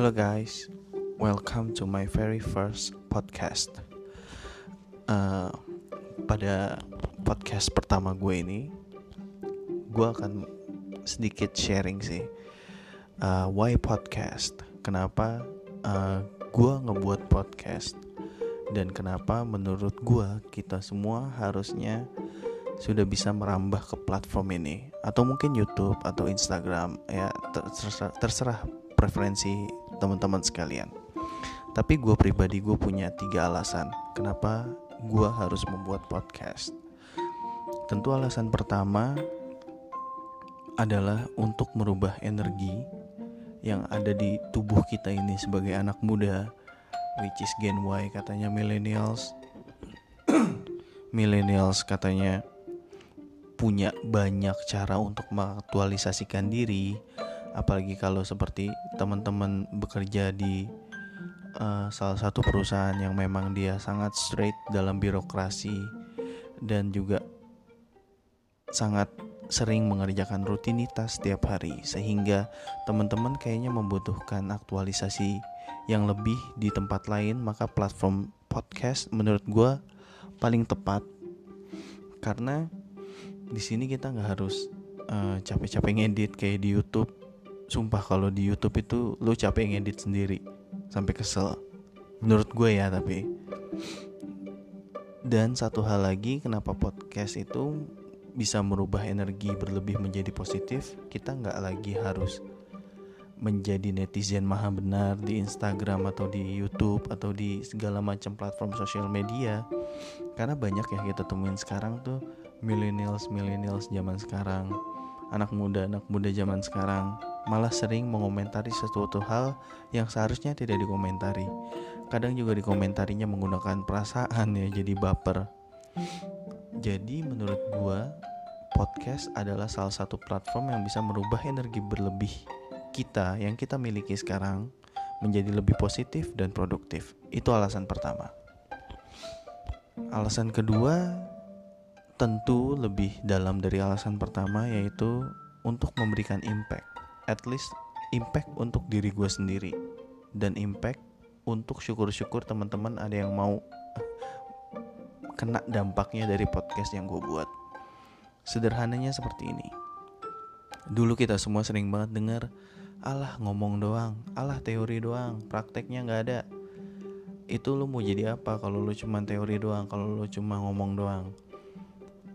Hello guys, welcome to my very first podcast. Uh, pada podcast pertama gue ini, gue akan sedikit sharing sih. Uh, why podcast? Kenapa uh, gue ngebuat podcast? Dan kenapa menurut gue kita semua harusnya sudah bisa merambah ke platform ini atau mungkin YouTube atau Instagram ya terserah, terserah preferensi teman-teman sekalian. Tapi gue pribadi gue punya tiga alasan kenapa gue harus membuat podcast. Tentu alasan pertama adalah untuk merubah energi yang ada di tubuh kita ini sebagai anak muda, which is Gen Y katanya millennials, millennials katanya punya banyak cara untuk mengaktualisasikan diri, apalagi kalau seperti teman-teman bekerja di uh, salah satu perusahaan yang memang dia sangat straight dalam birokrasi dan juga sangat sering mengerjakan rutinitas setiap hari. Sehingga teman-teman kayaknya membutuhkan aktualisasi yang lebih di tempat lain maka platform podcast menurut gue paling tepat. Karena di sini kita nggak harus uh, capek-capek ngedit kayak di YouTube sumpah kalau di YouTube itu lu capek ngedit sendiri. Sampai kesel. Menurut gue ya tapi. Dan satu hal lagi kenapa podcast itu bisa merubah energi berlebih menjadi positif? Kita nggak lagi harus menjadi netizen maha benar di Instagram atau di YouTube atau di segala macam platform sosial media. Karena banyak ya kita temuin sekarang tuh millennials millennials zaman sekarang. Anak muda anak muda zaman sekarang malah sering mengomentari sesuatu hal yang seharusnya tidak dikomentari. Kadang juga dikomentarinya menggunakan perasaan ya jadi baper. Jadi menurut gua podcast adalah salah satu platform yang bisa merubah energi berlebih kita yang kita miliki sekarang menjadi lebih positif dan produktif. Itu alasan pertama. Alasan kedua tentu lebih dalam dari alasan pertama yaitu untuk memberikan impact at least impact untuk diri gue sendiri dan impact untuk syukur-syukur teman-teman ada yang mau kena dampaknya dari podcast yang gue buat. Sederhananya seperti ini. Dulu kita semua sering banget dengar, Allah ngomong doang, Allah teori doang, prakteknya nggak ada. Itu lu mau jadi apa kalau lu cuma teori doang, kalau lu cuma ngomong doang?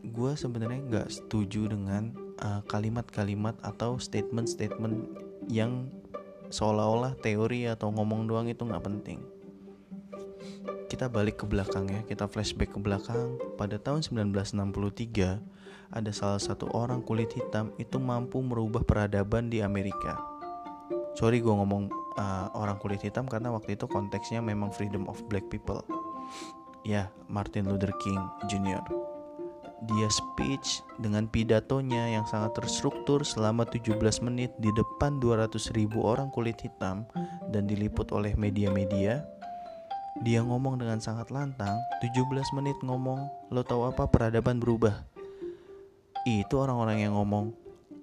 Gue sebenarnya nggak setuju dengan kalimat-kalimat uh, atau statement-statement yang seolah-olah teori atau ngomong doang itu nggak penting. Kita balik ke belakang ya, kita flashback ke belakang. Pada tahun 1963, ada salah satu orang kulit hitam itu mampu merubah peradaban di Amerika. Sorry gue ngomong uh, orang kulit hitam karena waktu itu konteksnya memang freedom of black people. Ya, Martin Luther King Jr dia speech dengan pidatonya yang sangat terstruktur selama 17 menit di depan 200 ribu orang kulit hitam dan diliput oleh media-media. Dia ngomong dengan sangat lantang 17 menit ngomong lo tahu apa peradaban berubah? Itu orang-orang yang ngomong.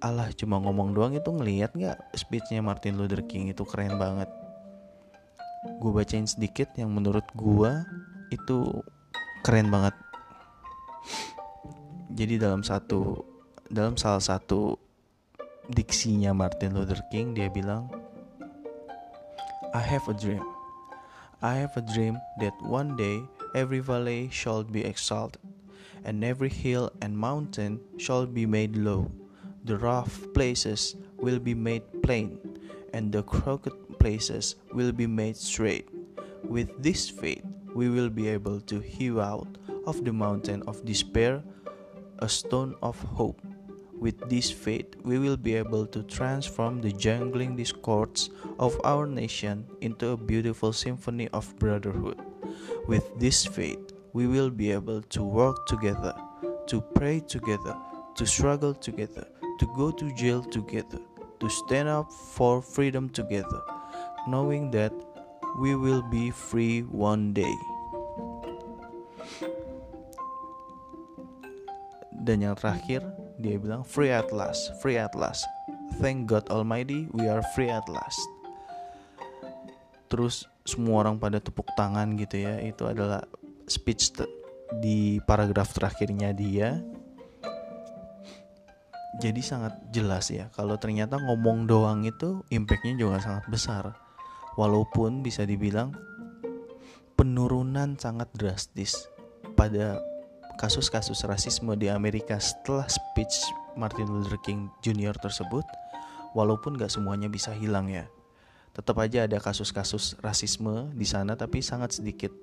Allah cuma ngomong doang itu ngelihat nggak? Speechnya Martin Luther King itu keren banget. Gue bacain sedikit yang menurut gue itu keren banget jadi dalam satu dalam salah satu diksinya Martin Luther King dia bilang I have a dream. I have a dream that one day every valley shall be exalted and every hill and mountain shall be made low. The rough places will be made plain and the crooked places will be made straight. With this faith we will be able to hew out of the mountain of despair a stone of hope. With this faith, we will be able to transform the jangling discords of our nation into a beautiful symphony of brotherhood. With this faith, we will be able to work together, to pray together, to struggle together, to go to jail together, to stand up for freedom together, knowing that we will be free one day. Dan yang terakhir dia bilang free at last free at last. Thank God Almighty we are free at last. Terus semua orang pada tepuk tangan gitu ya. Itu adalah speech di paragraf terakhirnya dia. Jadi sangat jelas ya kalau ternyata ngomong doang itu impactnya juga sangat besar. Walaupun bisa dibilang penurunan sangat drastis pada kasus-kasus rasisme di Amerika setelah speech Martin Luther King Jr. tersebut walaupun gak semuanya bisa hilang ya tetap aja ada kasus-kasus rasisme di sana tapi sangat sedikit.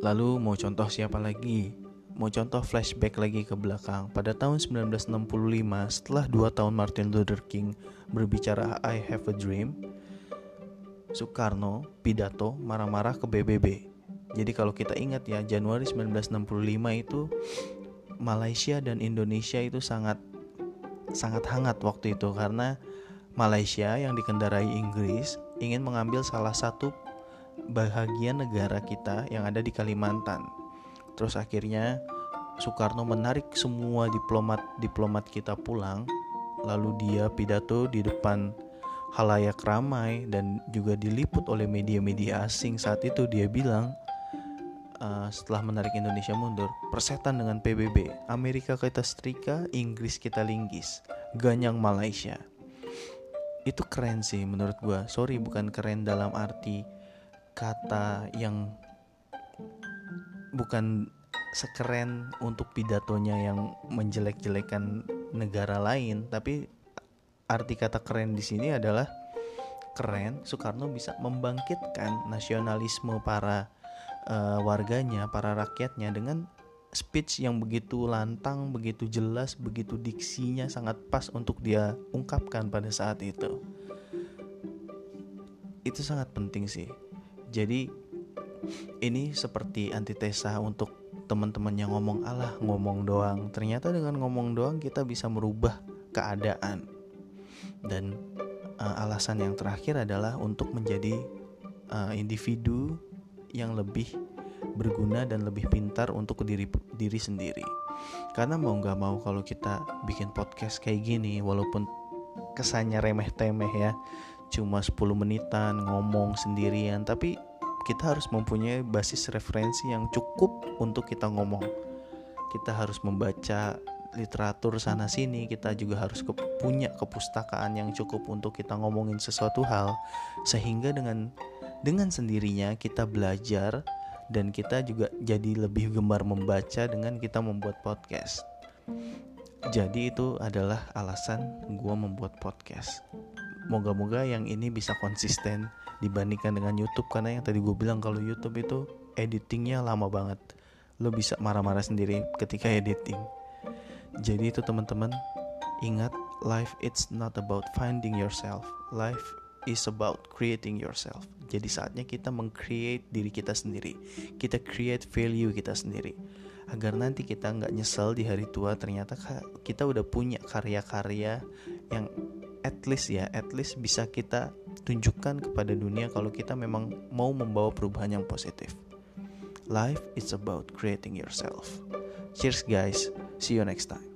Lalu mau contoh siapa lagi? Mau contoh flashback lagi ke belakang. Pada tahun 1965 setelah dua tahun Martin Luther King berbicara I have a dream, Soekarno pidato marah-marah ke BBB. Jadi kalau kita ingat ya Januari 1965 itu Malaysia dan Indonesia itu sangat sangat hangat waktu itu karena Malaysia yang dikendarai Inggris ingin mengambil salah satu bahagian negara kita yang ada di Kalimantan. Terus akhirnya Soekarno menarik semua diplomat-diplomat kita pulang, lalu dia pidato di depan halayak ramai dan juga diliput oleh media-media asing. Saat itu dia bilang uh, setelah menarik Indonesia mundur, persetan dengan PBB, Amerika kita setrika, Inggris kita linggis, ganyang Malaysia. Itu keren sih menurut gue sorry bukan keren dalam arti kata yang bukan sekeren untuk pidatonya yang menjelek-jelekan negara lain tapi arti kata keren di sini adalah keren. Soekarno bisa membangkitkan nasionalisme para uh, warganya para rakyatnya dengan speech yang begitu lantang, begitu jelas, begitu diksinya sangat pas untuk dia ungkapkan pada saat itu. Itu sangat penting sih. Jadi ini seperti antitesa untuk teman-teman yang ngomong Allah ngomong doang. Ternyata dengan ngomong doang kita bisa merubah keadaan. Dan uh, alasan yang terakhir adalah untuk menjadi uh, individu yang lebih berguna dan lebih pintar untuk diri diri sendiri. Karena mau nggak mau kalau kita bikin podcast kayak gini, walaupun kesannya remeh temeh ya, cuma 10 menitan ngomong sendirian, tapi kita harus mempunyai basis referensi yang cukup untuk kita ngomong. Kita harus membaca literatur sana sini, kita juga harus ke, punya kepustakaan yang cukup untuk kita ngomongin sesuatu hal sehingga dengan dengan sendirinya kita belajar dan kita juga jadi lebih gemar membaca dengan kita membuat podcast. Jadi itu adalah alasan gue membuat podcast. Moga-moga yang ini bisa konsisten dibandingkan dengan YouTube karena yang tadi gue bilang kalau YouTube itu editingnya lama banget. Lo bisa marah-marah sendiri ketika editing. Jadi itu teman-teman ingat life it's not about finding yourself. Life is about creating yourself. Jadi saatnya kita meng-create diri kita sendiri. Kita create value kita sendiri. Agar nanti kita nggak nyesel di hari tua ternyata kita udah punya karya-karya yang at least ya, at least bisa kita tunjukkan kepada dunia kalau kita memang mau membawa perubahan yang positif. Life is about creating yourself. Cheers guys, see you next time.